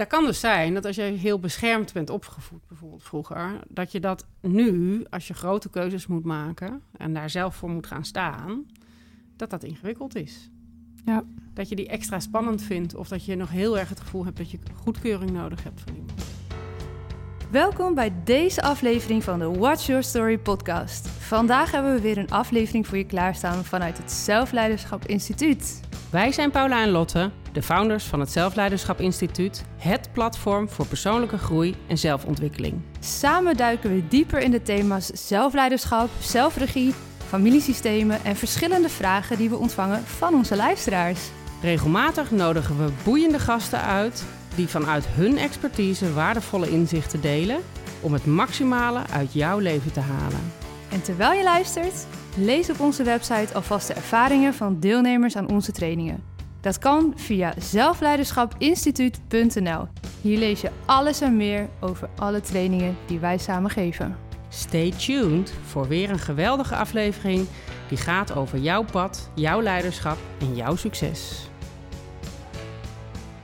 Dat kan dus zijn dat als je heel beschermd bent opgevoed, bijvoorbeeld vroeger, dat je dat nu, als je grote keuzes moet maken en daar zelf voor moet gaan staan, dat dat ingewikkeld is. Ja. Dat je die extra spannend vindt of dat je nog heel erg het gevoel hebt dat je goedkeuring nodig hebt van iemand. Welkom bij deze aflevering van de Watch Your Story podcast. Vandaag hebben we weer een aflevering voor je klaarstaan vanuit het Zelfleiderschap Instituut. Wij zijn Paula en Lotte, de founders van het Zelfleiderschap Instituut, het platform voor persoonlijke groei en zelfontwikkeling. Samen duiken we dieper in de thema's zelfleiderschap, zelfregie, familiesystemen en verschillende vragen die we ontvangen van onze luisteraars. Regelmatig nodigen we boeiende gasten uit die vanuit hun expertise waardevolle inzichten delen om het maximale uit jouw leven te halen. En terwijl je luistert, lees op onze website alvast de ervaringen van deelnemers aan onze trainingen. Dat kan via zelfleiderschapinstituut.nl. Hier lees je alles en meer over alle trainingen die wij samen geven. Stay tuned voor weer een geweldige aflevering die gaat over jouw pad, jouw leiderschap en jouw succes.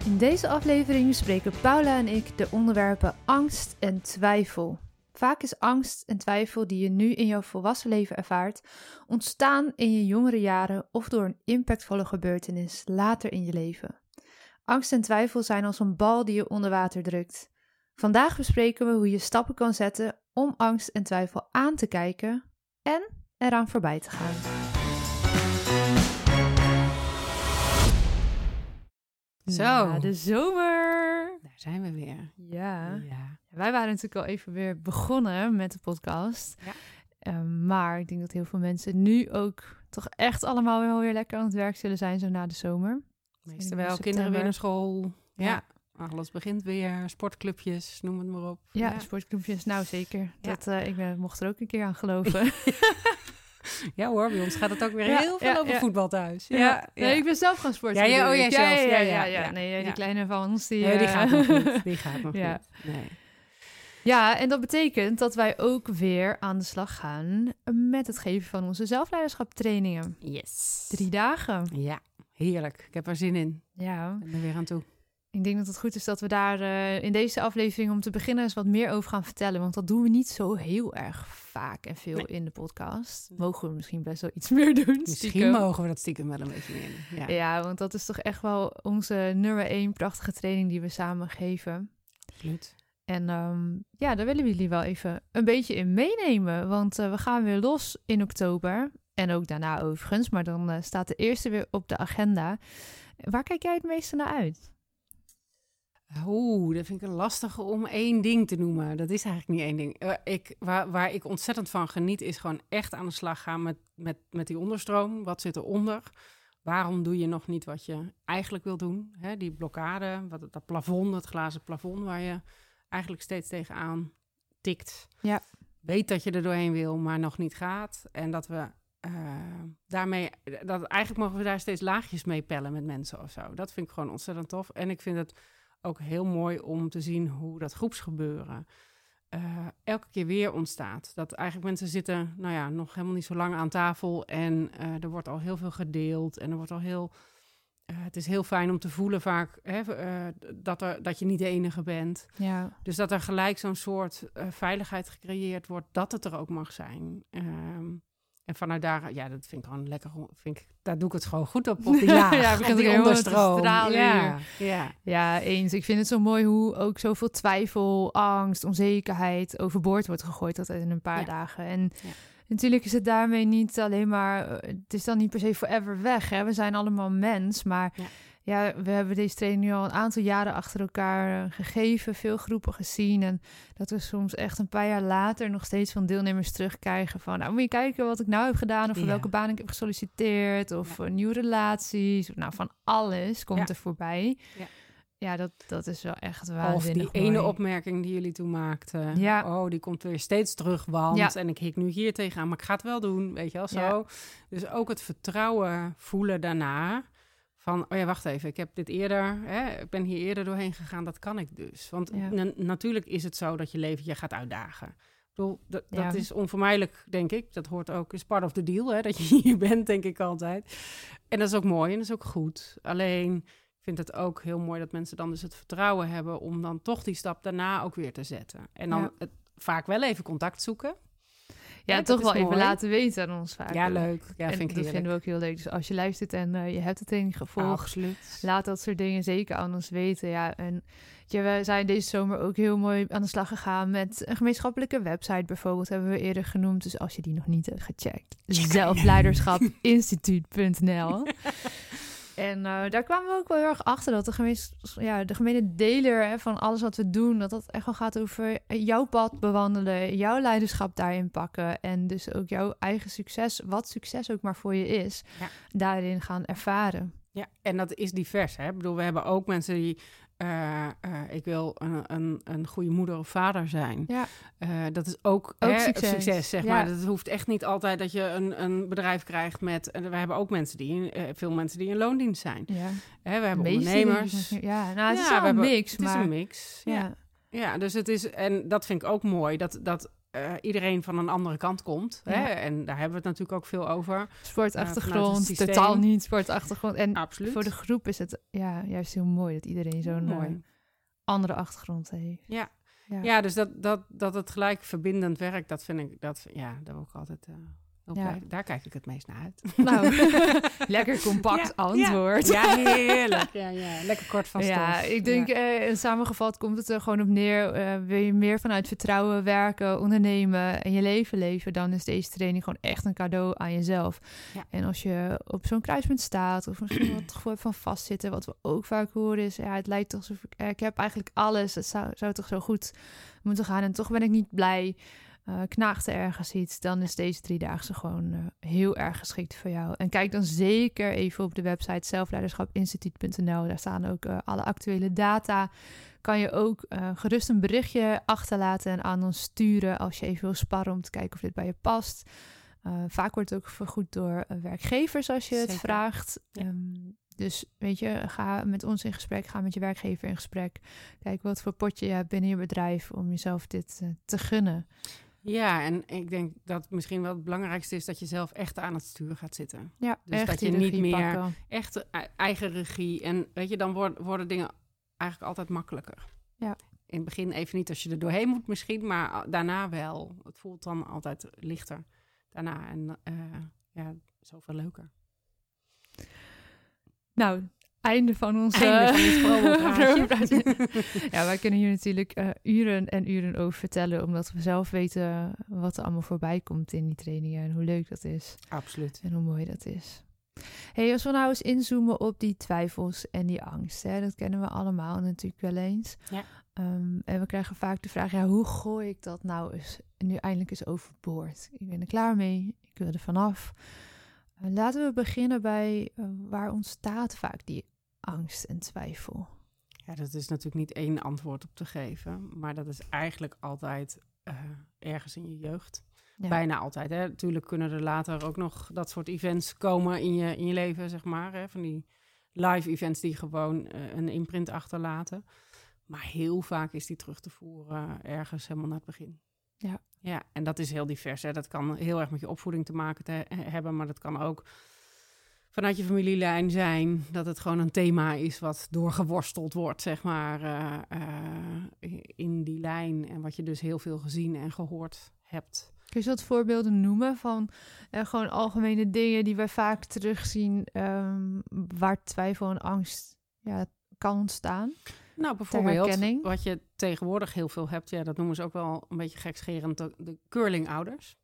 In deze aflevering bespreken Paula en ik de onderwerpen angst en twijfel. Vaak is angst en twijfel die je nu in jouw volwassen leven ervaart, ontstaan in je jongere jaren of door een impactvolle gebeurtenis later in je leven. Angst en twijfel zijn als een bal die je onder water drukt. Vandaag bespreken we hoe je stappen kan zetten om angst en twijfel aan te kijken en eraan voorbij te gaan. Zo. Ja, de zomer. Daar zijn we weer. Ja. Ja. Wij waren natuurlijk al even weer begonnen met de podcast. Ja. Ehm, maar ik denk dat heel veel mensen nu ook toch echt allemaal wel weer lekker aan het werk zullen zijn zo na de zomer. Meestal wel, kinderen weer naar school. Ja. Ja. Alles begint weer, sportclubjes, noem het maar op. Ja, sportclubjes, nou zeker. Ja. Dat, eh, ik ben, mocht er ook een keer aan geloven. Ja hoor, bij ons gaat het ook weer Ja, heel veel ja, over ja. voetbal thuis. Ja, Nee, ik ben zelf gaan sporten. Ja, ja, oh, jij zelf. Ja, Ja, ja, ja, ja. ja. Nee, eh, die Ja. kleine van ons, die... Nee, die eh, gaat nog niet. Die gaat nog Ja. niet. Nee. Ja, en dat betekent dat wij ook weer aan de slag gaan met het geven van onze zelfleiderschap-trainingen. Yes. Drie dagen. Ja, heerlijk. Ik heb er zin in. Ja, Ik ben er weer aan toe. Ik denk dat het goed is dat we daar eh, in deze aflevering om te beginnen eens wat meer over gaan vertellen. Want dat doen we niet zo heel erg vaak en veel Nee. in de podcast. Mogen we misschien best wel iets meer doen. Misschien stiekem. mogen we dat stiekem wel een beetje meer. doen. Ja, Ja, want dat is toch echt wel onze nummer één prachtige training die we samen geven. absoluut. En ehm, ja, daar willen we jullie wel even een beetje in meenemen. Want eh, we gaan weer los in oktober. En ook daarna overigens. Maar dan eh, staat de eerste weer op de agenda. Waar kijk jij het meeste naar uit? Oeh, dat vind ik een lastige om één ding te noemen. Dat is eigenlijk niet één ding. Eh, ik, waar, waar ik ontzettend van geniet, is gewoon echt aan de slag gaan met, met, met die onderstroom. Wat zit eronder? Waarom doe je nog niet wat je eigenlijk wil doen? Die blokkade, wat, dat plafond, het glazen plafond, waar je eigenlijk steeds tegenaan tikt. Ja. Weet dat je er doorheen wil, maar nog niet gaat. En dat we eh, daarmee, dat eigenlijk mogen we daar steeds laagjes mee pellen met mensen of zo. Dat vind ik gewoon ontzettend tof. En ik vind het ook heel mooi om te zien hoe dat groepsgebeuren eh, elke keer weer ontstaat. Dat eigenlijk mensen zitten, nou ja, nog helemaal niet zo lang aan tafel en eh, er wordt al heel veel gedeeld en er wordt al heel. eh, het is heel fijn om te voelen vaak hè, dat, er, dat je niet de enige bent. Ja, Dus dat er gelijk zo'n soort veiligheid gecreëerd wordt dat het er ook mag zijn. Ehm, en vanuit daar, ja, dat vind ik gewoon lekker. Vind ik, daar doe ik het gewoon goed op, op die laag, Ja, begint die onderstroom. ja, ja. ja, eens. Ik vind het zo mooi hoe ook zoveel twijfel, angst, onzekerheid overboord wordt gegooid altijd in een paar Ja. dagen. En Ja. natuurlijk is het daarmee niet alleen maar, eh, het is dan niet per se forever weg. Hè? We zijn allemaal mens, maar Ja. Ja. we hebben deze training nu al een aantal jaren achter elkaar eh, gegeven, veel groepen gezien. En dat we soms echt een paar jaar later nog steeds van deelnemers terugkrijgen van, nou moet je kijken wat ik nou heb gedaan, of voor Ja. welke baan ik heb gesolliciteerd, of Ja. voor nieuwe relaties, of nou van alles komt Ja. er voorbij. Ja. Ja, dat, dat is wel echt Of waanzinnig die ene opmerking die jullie toen maakten. Ja. Oh, die komt weer steeds terug, want... Ja. En ik hik nu hier tegenaan, maar ik ga het wel doen, weet je wel, zo. Dus ook het vertrouwen voelen daarna. Van, oh ja, wacht even, ik heb dit eerder... Hè, ik ben hier eerder doorheen gegaan, dat kan ik dus. Want Ja. na- natuurlijk is het zo dat je leven je gaat uitdagen. Ik bedoel, dat, Ja. is onvermijdelijk, denk ik. Dat hoort ook, is part of the deal, hè, dat je hier bent, denk ik altijd. En dat is ook mooi en dat is ook goed. Alleen vind het ook heel mooi dat mensen dan dus het vertrouwen hebben om dan toch die stap daarna ook weer te zetten. En dan Ja. het, vaak wel even contact zoeken. Ja, Ja, toch wel even laten weten aan ons vaak. Ja, leuk. Ja, en vind ik dat vinden we ook heel leuk. Dus als je luistert en eh, je hebt het training gevolgd, Absoluut. laat dat soort dingen zeker aan ons weten. Ja, en je, we zijn deze zomer ook heel mooi aan de slag gegaan met een gemeenschappelijke website bijvoorbeeld, hebben we eerder genoemd. Dus als je die nog niet hebt gecheckt, zelfleiderschapinstituut.nl. En eh, daar kwamen we ook wel heel erg achter dat de, gemeens, ja, de gemene deler hè, van alles wat we doen, dat dat echt wel gaat over jouw pad bewandelen, jouw leiderschap daarin pakken en dus ook jouw eigen succes, wat succes ook maar voor je is, Ja. daarin gaan ervaren. Ja, en dat is divers. Hè? Ik bedoel, we hebben ook mensen die. Eh, eh, ik wil een, een, een goede moeder of vader zijn. Ja. Eh, dat is ook, Ook hè, succes. zeg Ja. maar. Dat hoeft echt niet altijd dat je een, een bedrijf krijgt met... En we hebben ook mensen die, veel mensen die in loondienst zijn. Ja, Hè, we hebben ondernemers. Ja, nou, het is Ja, wel we een mix, Het is een mix. Ja. ja, dus het is... En dat vind ik ook mooi, dat, dat eh, iedereen van een andere kant komt. Hè? En daar hebben we het natuurlijk ook veel over. sportachtergrond, systeem. totaal niet sportachtergrond. En Absoluut. voor de groep is het ja, juist heel mooi dat iedereen zo'n Mooi. eh, andere achtergrond heeft. Ja. Ja. Ja, dus dat, dat, dat het gelijk verbindend werkt, dat vind ik, dat, ja, daar word ik altijd, Ja. daar kijk ik het meest naar uit. Nou, lekker compact Ja, antwoord. Ja, heerlijk. Ja, ja, lekker kort van stof. Ja, ik denk eh, samengevat komt het er gewoon op neer. eh, wil je meer vanuit vertrouwen werken, ondernemen en je leven leven, dan is deze training gewoon echt een cadeau aan jezelf. Ja. En als je op zo'n kruispunt staat of misschien wat gevoel hebt van vastzitten, wat we ook vaak horen is, ja, het lijkt alsof ik, eh, ik heb eigenlijk alles, het zou, zou toch zo goed moeten gaan en toch ben ik niet blij. Er ergens iets, dan is deze driedaagse gewoon eh, heel erg geschikt voor jou. En kijk dan zeker even op de website zelfleiderschapinstituut.nl. Daar staan ook eh, alle actuele data. Kan je ook gerust een berichtje achterlaten en aan ons sturen als je even wil sparren om te kijken of dit bij je past. Vaak wordt het ook vergoed door werkgevers als je het vraagt. Ja. Ehm, dus weet je, ga met ons in gesprek, ga met je werkgever in gesprek. Kijk wat voor potje je hebt binnen je bedrijf om jezelf dit te gunnen. Ja, en ik denk dat misschien wel het belangrijkste is dat je zelf echt aan het stuur gaat zitten. Ja, Dus echt dat je niet meer- pakken. Echt e- eigen regie. En weet je, dan worden, worden dingen eigenlijk altijd makkelijker. Ja. In het begin even niet als je er doorheen moet misschien, maar daarna wel. Het voelt dan altijd lichter daarna. En eh, ja, zoveel leuker. Nou, einde van Einde promopraatje. ja, wij kunnen hier natuurlijk eh, uren en uren over vertellen, omdat we zelf weten wat er allemaal voorbij komt in die trainingen en hoe leuk dat is Absoluut. en hoe mooi dat is. Hey, als we nou eens inzoomen op die twijfels en die angst, hè, dat kennen we allemaal natuurlijk wel eens. Ja. Ehm, en we krijgen vaak de vraag, ja, hoe gooi ik dat nou eens nu eindelijk eens overboord? Ik ben er klaar mee, ik wil er vanaf. Eh, laten we beginnen bij eh, waar ontstaat vaak die angst en twijfel. Ja, dat is natuurlijk niet één antwoord op te geven. Maar dat is eigenlijk altijd eh, ergens in je jeugd. Ja. Bijna altijd. Hè. Natuurlijk kunnen er later ook nog dat soort events komen in je, in je leven, zeg maar. Hè. Van die live events die gewoon eh, een imprint achterlaten. Maar heel vaak is die terug te voeren ergens helemaal naar het begin. Ja. Ja, en dat is heel divers. Hè. Dat kan heel erg met je opvoeding te maken te he- hebben, maar dat kan ook vanuit je familielijn zijn. Dat het gewoon een thema is wat doorgeworsteld wordt, zeg maar, eh, eh, in die lijn. En wat je dus heel veel gezien en gehoord hebt. Kun je wat voorbeelden noemen van eh, gewoon algemene dingen die wij vaak terugzien ehm, waar twijfel en angst ja, kan ontstaan? Nou, bijvoorbeeld, wat je tegenwoordig heel veel hebt, ja, dat noemen ze ook wel een beetje gekscherend, de, de curling-ouders.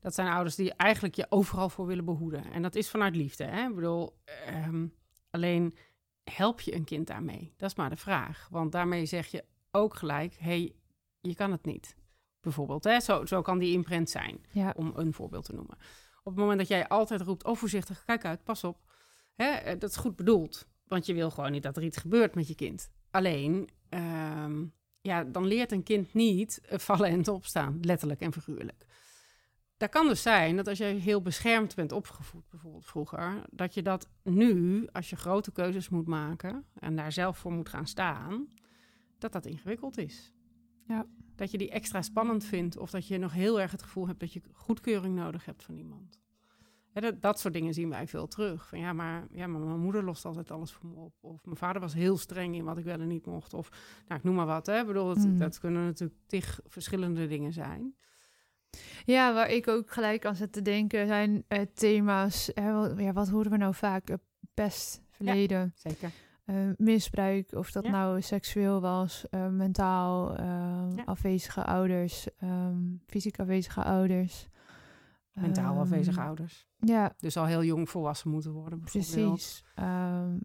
Dat zijn ouders die eigenlijk je overal voor willen behoeden. En dat is vanuit liefde. Hè? Ik bedoel, ehm, alleen help je een kind daarmee? Dat is maar de vraag. Want daarmee zeg je ook gelijk, hey, je kan het niet. Bijvoorbeeld, hè? Zo, zo kan die imprint zijn Ja, om een voorbeeld te noemen. Op het moment dat jij altijd roept, oh voorzichtig, kijk uit, pas op. Hè, eh, dat is goed bedoeld, want je wil gewoon niet dat er iets gebeurt met je kind. Alleen, ehm, ja, dan leert een kind niet eh, vallen en opstaan, letterlijk en figuurlijk. Dat kan dus zijn dat als jij heel beschermd bent opgevoed, bijvoorbeeld vroeger, dat je dat nu, als je grote keuzes moet maken en daar zelf voor moet gaan staan, dat dat ingewikkeld is. Ja. Dat je die extra spannend vindt of dat je nog heel erg het gevoel hebt dat je goedkeuring nodig hebt van iemand. Dat, dat soort dingen zien wij veel terug. Van ja maar, ja, maar mijn moeder lost altijd alles voor me op. Of mijn vader was heel streng in wat ik wel en niet mocht. Of nou, ik noem maar wat. Hè. Ik bedoel, dat, Mm. dat kunnen natuurlijk tig verschillende dingen zijn. Ja, waar ik ook gelijk aan zit te denken zijn eh, thema's. Hè, wat, ja, wat horen we nou vaak? Eh, pest, verleden, Zeker. eh, misbruik, of dat Ja. nou seksueel was, mentaal, Ja. afwezige ouders, ehm, fysiek afwezige ouders. Mentaal Ehm, afwezige ouders. Ja, Dus al heel jong volwassen moeten worden bijvoorbeeld. precies. Ehm,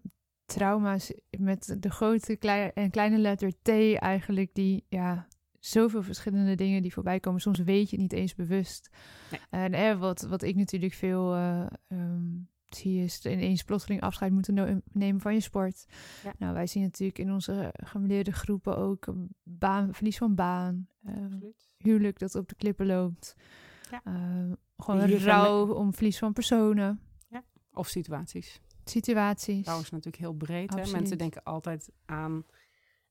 trauma's met de grote klei- en kleine letter T eigenlijk, die ja, zoveel verschillende dingen die voorbij komen. Soms weet je het niet eens bewust. Nee. En eh, wat, wat ik natuurlijk veel eh, ehm, zie is ineens plotseling afscheid moeten no- nemen van je sport. Ja. Nou, wij zien natuurlijk in onze gemeleerde groepen ook baan, verlies van baan, eh, huwelijk dat op de klippen loopt. Ja. Eh, gewoon rouw om verlies van personen, Of situaties. situaties. Rouw is natuurlijk heel breed. Hè? Mensen denken altijd aan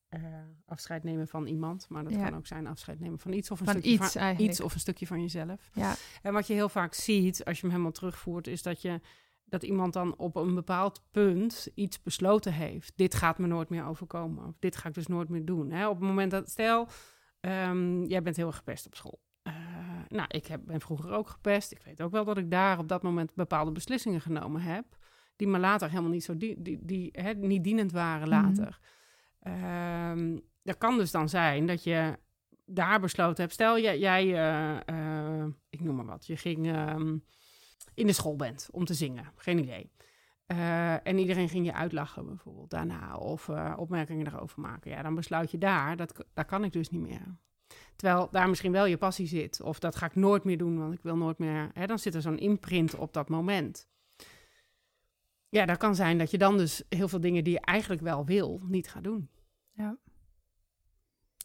eh, afscheid nemen van iemand. Maar dat Ja. kan ook zijn afscheid nemen van iets of een Van stukje iets van iets of een stukje van jezelf. Ja, En wat je heel vaak ziet, als je hem helemaal terugvoert, is dat je dat iemand dan op een bepaald punt iets besloten heeft. Dit gaat me nooit meer overkomen. Of dit ga ik dus nooit meer doen. Hè? Op het moment dat, stel, ehm, jij bent heel erg gepest op school. Eh, nou, ik heb, ben vroeger ook gepest. Ik weet ook wel dat ik daar op dat moment bepaalde beslissingen genomen heb. Die me later helemaal niet zo die, die, die, hè, niet dienend waren Mhm. later. Ehm, dat kan dus dan zijn dat je daar besloten hebt. Stel, jij, jij eh, eh, ik noem maar wat, je ging ehm, in de school bent om te zingen. Geen idee. Eh, en iedereen ging je uitlachen bijvoorbeeld daarna. Of opmerkingen daarover maken. Ja, dan besluit je daar, dat, dat kan ik dus niet meer. Terwijl daar misschien wel je passie zit. Of dat ga ik nooit meer doen, want ik wil nooit meer... Hè, dan zit er zo'n imprint op dat moment. Ja, dat kan zijn dat je dan dus heel veel dingen die je eigenlijk wel wil, niet gaat doen.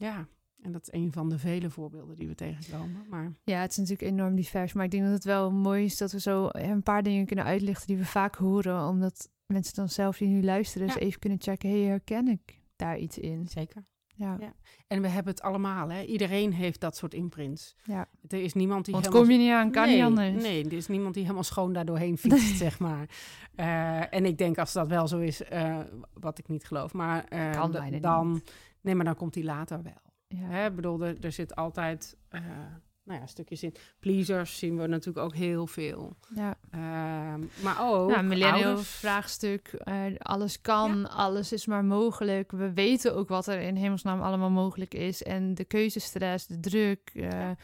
Ja. En dat is een van de vele voorbeelden die we tegenkomen. Maar Ja, het is natuurlijk enorm divers. Maar ik denk dat het wel mooi is dat we zo een paar dingen kunnen uitlichten die we vaak horen. Omdat mensen dan zelf die nu luisteren eens Ja. even kunnen checken. Hé, hey, herken ik daar iets in? zeker. Ja. Ja. En we hebben het allemaal, hè? Iedereen heeft dat soort imprints. Ja. Er is niemand die Want helemaal... kom je niet aan, kan nee, niet anders. Nee, er is niemand die helemaal schoon daardoorheen fietst, zeg maar. Eh, en ik denk als dat wel zo is, eh, wat ik niet geloof, maar eh, bijna dan, niet. Nee, maar dan komt die later wel. Ja. Hè? Ik bedoel, er, er zit altijd, eh, nou ja, stukjes in. Pleasers zien we natuurlijk ook heel veel. ja. Ehm, maar ook Nou, millennial ouders. vraagstuk. eh, alles kan, alles is maar mogelijk. We weten ook wat er in hemelsnaam allemaal mogelijk is. En de keuzestress, de druk eh, Ja.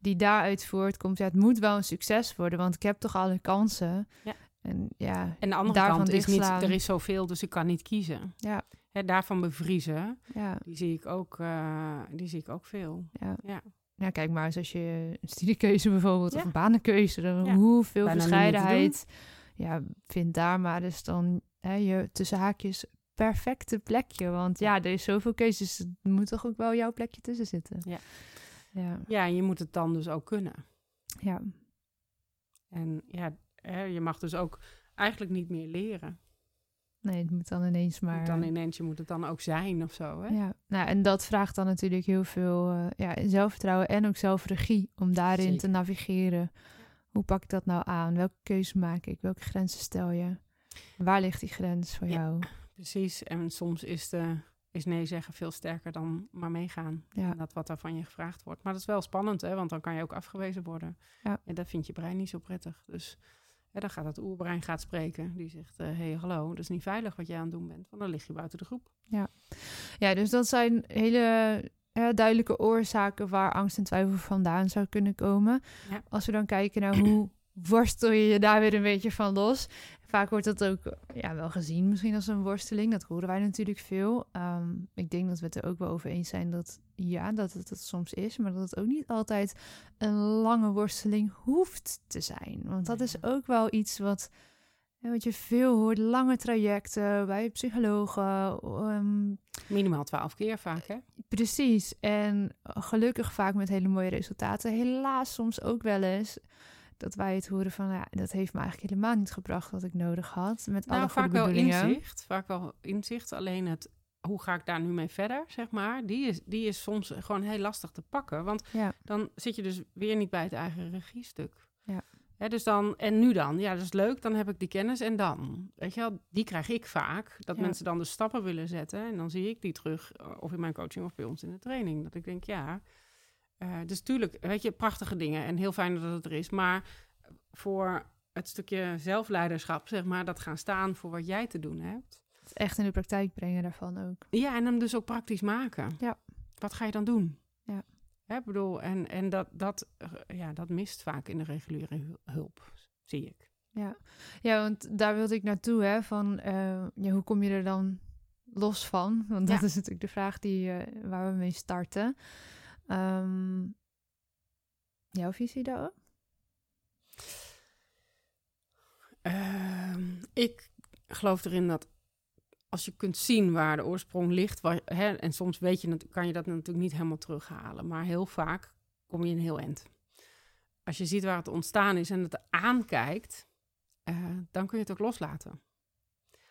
die daaruit voortkomt. Ja, het moet wel een succes worden, want ik heb toch alle kansen. Ja. En ja, En de andere kant is niet, er is zoveel, dus ik kan niet kiezen. ja, Hè, daarvan bevriezen, ja, die zie ik ook, eh, die zie ik ook veel. ja. Ja. Kijk maar eens als je een studiekeuze bijvoorbeeld Ja. of een banenkeuze, dan hoeveel Bijna verscheidenheid. Ja, vind daar maar dus dan hè, je tussen haakjes perfecte plekje. Want ja, er is zoveel keuzes, er moet toch ook wel jouw plekje tussen zitten. Ja. Ja, ja, en je moet het dan dus ook kunnen. ja. En ja, hè, je mag dus ook eigenlijk niet meer leren. Nee, het moet dan ineens Maar, dan ineens, je moet het dan ook zijn of zo. Hè? ja, nou, en dat vraagt dan natuurlijk heel veel eh, ja, zelfvertrouwen en ook zelfregie om daarin te navigeren. Hoe pak ik dat nou aan? Welke keuze maak ik? Welke grenzen stel je? Waar ligt die grens voor Ja. jou? Precies. En soms is, de, is nee zeggen veel sterker dan maar meegaan. Ja. Dat wat er van je gevraagd wordt. Maar dat is wel spannend, hè? want dan kan je ook afgewezen worden. Ja. En dat vindt je brein niet zo prettig. Dus hè, dan gaat het oerbrein gaat spreken. Die zegt, hé, hey, hallo, dat is niet veilig wat jij aan het doen bent. Want dan lig je buiten de groep. Ja, dus dat zijn hele eh, duidelijke oorzaken waar angst en twijfel vandaan zou kunnen komen. Ja. Als we dan kijken naar hoe worstel je je daar weer een beetje van los. Vaak wordt dat ook ja, wel gezien misschien als een worsteling. Dat horen wij natuurlijk veel. Ehm, ik denk dat we het er ook wel over eens zijn dat ja, dat het soms is. Maar dat het ook niet altijd een lange worsteling hoeft te zijn. Want dat is ook wel iets wat... ja, Wat je veel hoort, lange trajecten bij psychologen, ehm, Minimaal twaalf keer vaak, hè? Precies. En gelukkig vaak met hele mooie resultaten. Helaas soms ook wel eens dat wij het horen van... Ja, dat heeft me eigenlijk helemaal niet gebracht wat ik nodig had. Met alle Nou, goede vaak wel inzicht. Vaak wel inzicht. Alleen het, hoe ga ik daar nu mee verder, zeg maar. Die is, die is soms gewoon heel lastig te pakken. Want Ja, dan zit je dus weer niet bij het eigen regiestuk. Ja. Dus dan, en nu dan? Ja, dat is leuk, dan heb ik die kennis en dan? Weet je wel, die krijg ik vaak. Dat Ja. mensen dan de stappen willen zetten en dan zie ik die terug, eh, of in mijn coaching of bij ons in de training. Dat ik denk, ja, eh, dus tuurlijk, weet je, prachtige dingen en heel fijn dat het er is. Maar voor het stukje zelfleiderschap, zeg maar, dat gaan staan voor wat jij te doen hebt. Het echt in de praktijk brengen daarvan ook. Ja, en hem dus ook praktisch maken. Ja. Wat ga je dan doen? Ja. Hè, ik bedoel, en, en dat, dat, ja, dat mist vaak in de reguliere hu- hulp, zie ik. Ja, ja want daar wilde ik naartoe, hè, van eh, ja, hoe kom je er dan los van? Want dat Ja. is natuurlijk de vraag die, eh, waar we mee starten. Ehm, jouw visie daarop? Ehm, ik geloof erin dat als je kunt zien waar de oorsprong ligt, hè, en soms weet je, kan je dat natuurlijk niet helemaal terughalen, maar heel vaak kom je een heel eind. Als je ziet waar het ontstaan is en het aankijkt, eh, dan kun je het ook loslaten.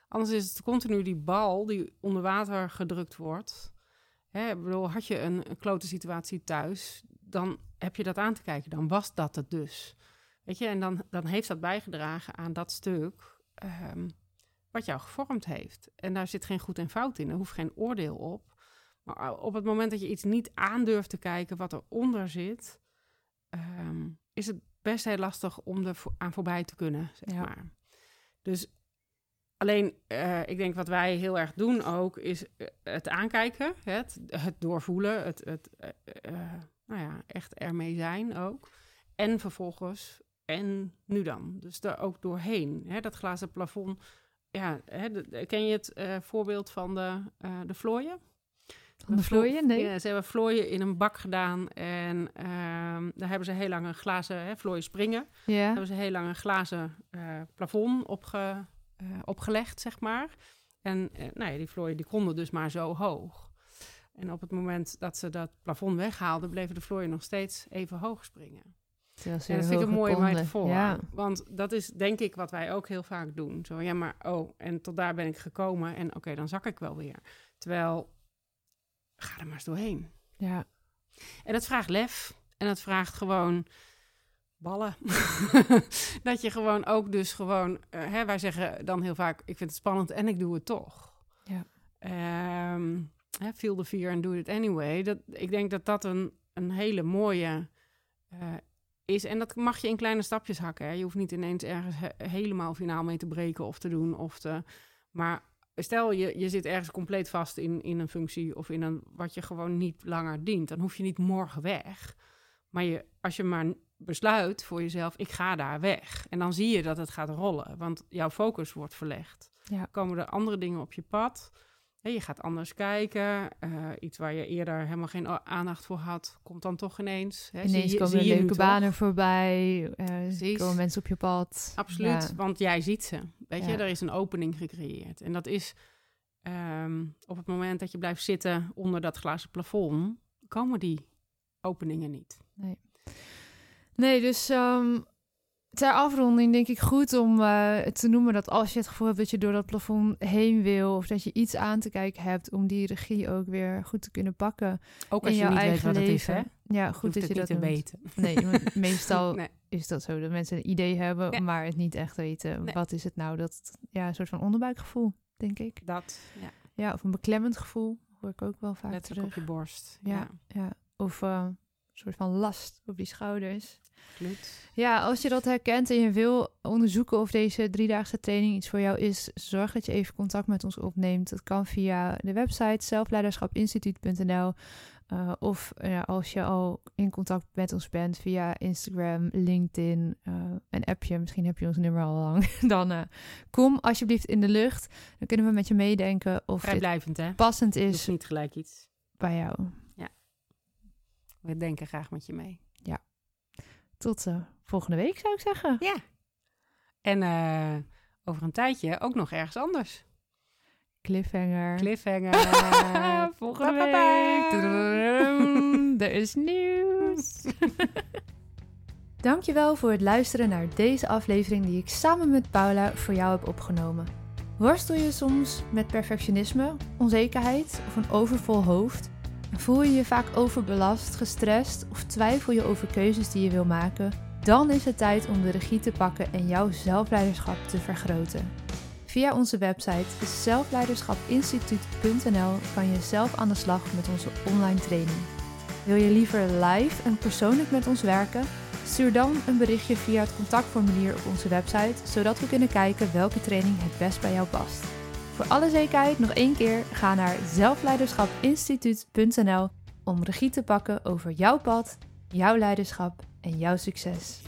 Anders is het continu die bal die onder water gedrukt wordt. Hè, bedoel, had je een, een klote situatie thuis, dan heb je dat aan te kijken. Dan was dat het dus. Weet je, en dan, dan heeft dat bijgedragen aan dat stuk ehm, wat jou gevormd heeft. En daar zit geen goed en fout in. Er hoeft geen oordeel op. Maar op het moment dat je iets niet aandurft te kijken wat eronder zit, ehm, is het best heel lastig om er aan voorbij te kunnen, zeg Ja. maar. Dus alleen, eh, ik denk wat wij heel erg doen ook, is eh, het aankijken, het, het doorvoelen, het, het eh, nou ja, echt ermee zijn ook. En vervolgens, en nu dan? Dus daar ook doorheen. Hè, dat glazen plafond. Ja, hè, de- ken je het voorbeeld van de, de vlooien? Van de vlooien? Nee. Ja, ze hebben vlooien in een bak gedaan en ehm, daar hebben ze heel lang een glazen, hè, vlooien springen. Daar hebben ze heel lang een glazen plafond opge, eh, opgelegd, zeg maar. En eh, nou ja, die vlooien die konden dus maar zo hoog. En op het moment dat ze dat plafond weghaalden, bleven de vlooien nog steeds even hoog springen. ze En dat vind ik een mooie metafoor. Ja, Want dat is denk ik wat wij ook heel vaak doen. Zo, ja, maar oh, en tot daar ben ik gekomen en oké, dan zak ik wel weer. Terwijl, ga er maar eens doorheen. ja, En dat vraagt lef. En dat vraagt gewoon ballen. dat je gewoon ook dus gewoon... eh, hè, wij zeggen dan heel vaak, ik vind het spannend en ik doe het toch. Ja. Ehm, hè, feel the fear and do it anyway. Dat, ik denk dat dat een, een hele mooie eh, is. En dat mag je in kleine stapjes hakken. Hè. Je hoeft niet ineens ergens he- helemaal finaal mee te breken of te doen. Of te, maar stel je, je zit ergens compleet vast in, in een functie of in een wat je gewoon niet langer dient. Dan hoef je niet morgen weg. Maar je, als je maar besluit voor jezelf, ik ga daar weg. En dan zie je dat het gaat rollen, want jouw focus wordt verlegd. Ja. Komen er andere dingen op je pad? Je gaat anders kijken. eh, iets waar je eerder helemaal geen aandacht voor had, komt dan toch ineens. Hè? Zie ineens je- komen zie je leuke toch? banen voorbij. Precies. komen mensen op je pad. Absoluut, Ja. want jij ziet ze. Weet je, er is een opening gecreëerd. En dat is ehm, op het moment dat je blijft zitten onder dat glazen plafond, komen die openingen niet. Nee, dus ehm, ter afronding denk ik goed om eh, te noemen dat als je het gevoel hebt dat je door dat plafond heen wil, of dat je iets aan te kijken hebt, om die regie ook weer goed te kunnen pakken. Ook in als je jouw niet weet wat het is, leven. hè? Ja, goed dat je dat niet te weten. Nee, meestal Nee. is dat zo dat mensen een idee hebben, maar het niet echt weten. Nee. Wat is het nou? Dat ja, een soort van onderbuikgevoel, denk ik. Dat, ja, Ja, of een beklemmend gevoel, hoor ik ook wel vaak letterlijk terug. op je borst. Ja. Ja, Ja, of eh, een soort van last op die schouders. Ja, als je dat herkent en je wil onderzoeken of deze driedaagse training iets voor jou is, zorg dat je even contact met ons opneemt. Dat kan via de website zelfleiderschapinstituut.nl eh, of ja, als je al in contact met ons bent via Instagram, LinkedIn, eh, een appje, misschien heb je ons nummer al lang, dan eh, kom alsjeblieft in de lucht. Dan kunnen we met je meedenken of dit Vrijblijvend, hè? passend Is is niet gelijk iets. bij jou. We denken graag met je mee. Tot eh, volgende week zou ik zeggen. Ja. En eh, over een tijdje ook nog ergens anders. Cliffhanger. Cliffhanger. Volgende week. Er is nieuws. Dankjewel voor het luisteren naar deze aflevering die ik samen met Paula voor jou heb opgenomen. Worstel je soms met perfectionisme, onzekerheid of een overvol hoofd? Voel je je vaak overbelast, gestrest of twijfel je over keuzes die je wil maken? Dan is het tijd om de regie te pakken en jouw zelfleiderschap te vergroten. Via onze website zelfleiderschapinstituut.nl kan je zelf aan de slag met onze online training. Wil je liever live en persoonlijk met ons werken? Stuur dan een berichtje via het contactformulier op onze website, zodat we kunnen kijken welke training het best bij jou past. Voor alle zekerheid nog één keer ga naar zelfleiderschapinstituut.nl om regie te pakken over jouw pad, jouw leiderschap en jouw succes.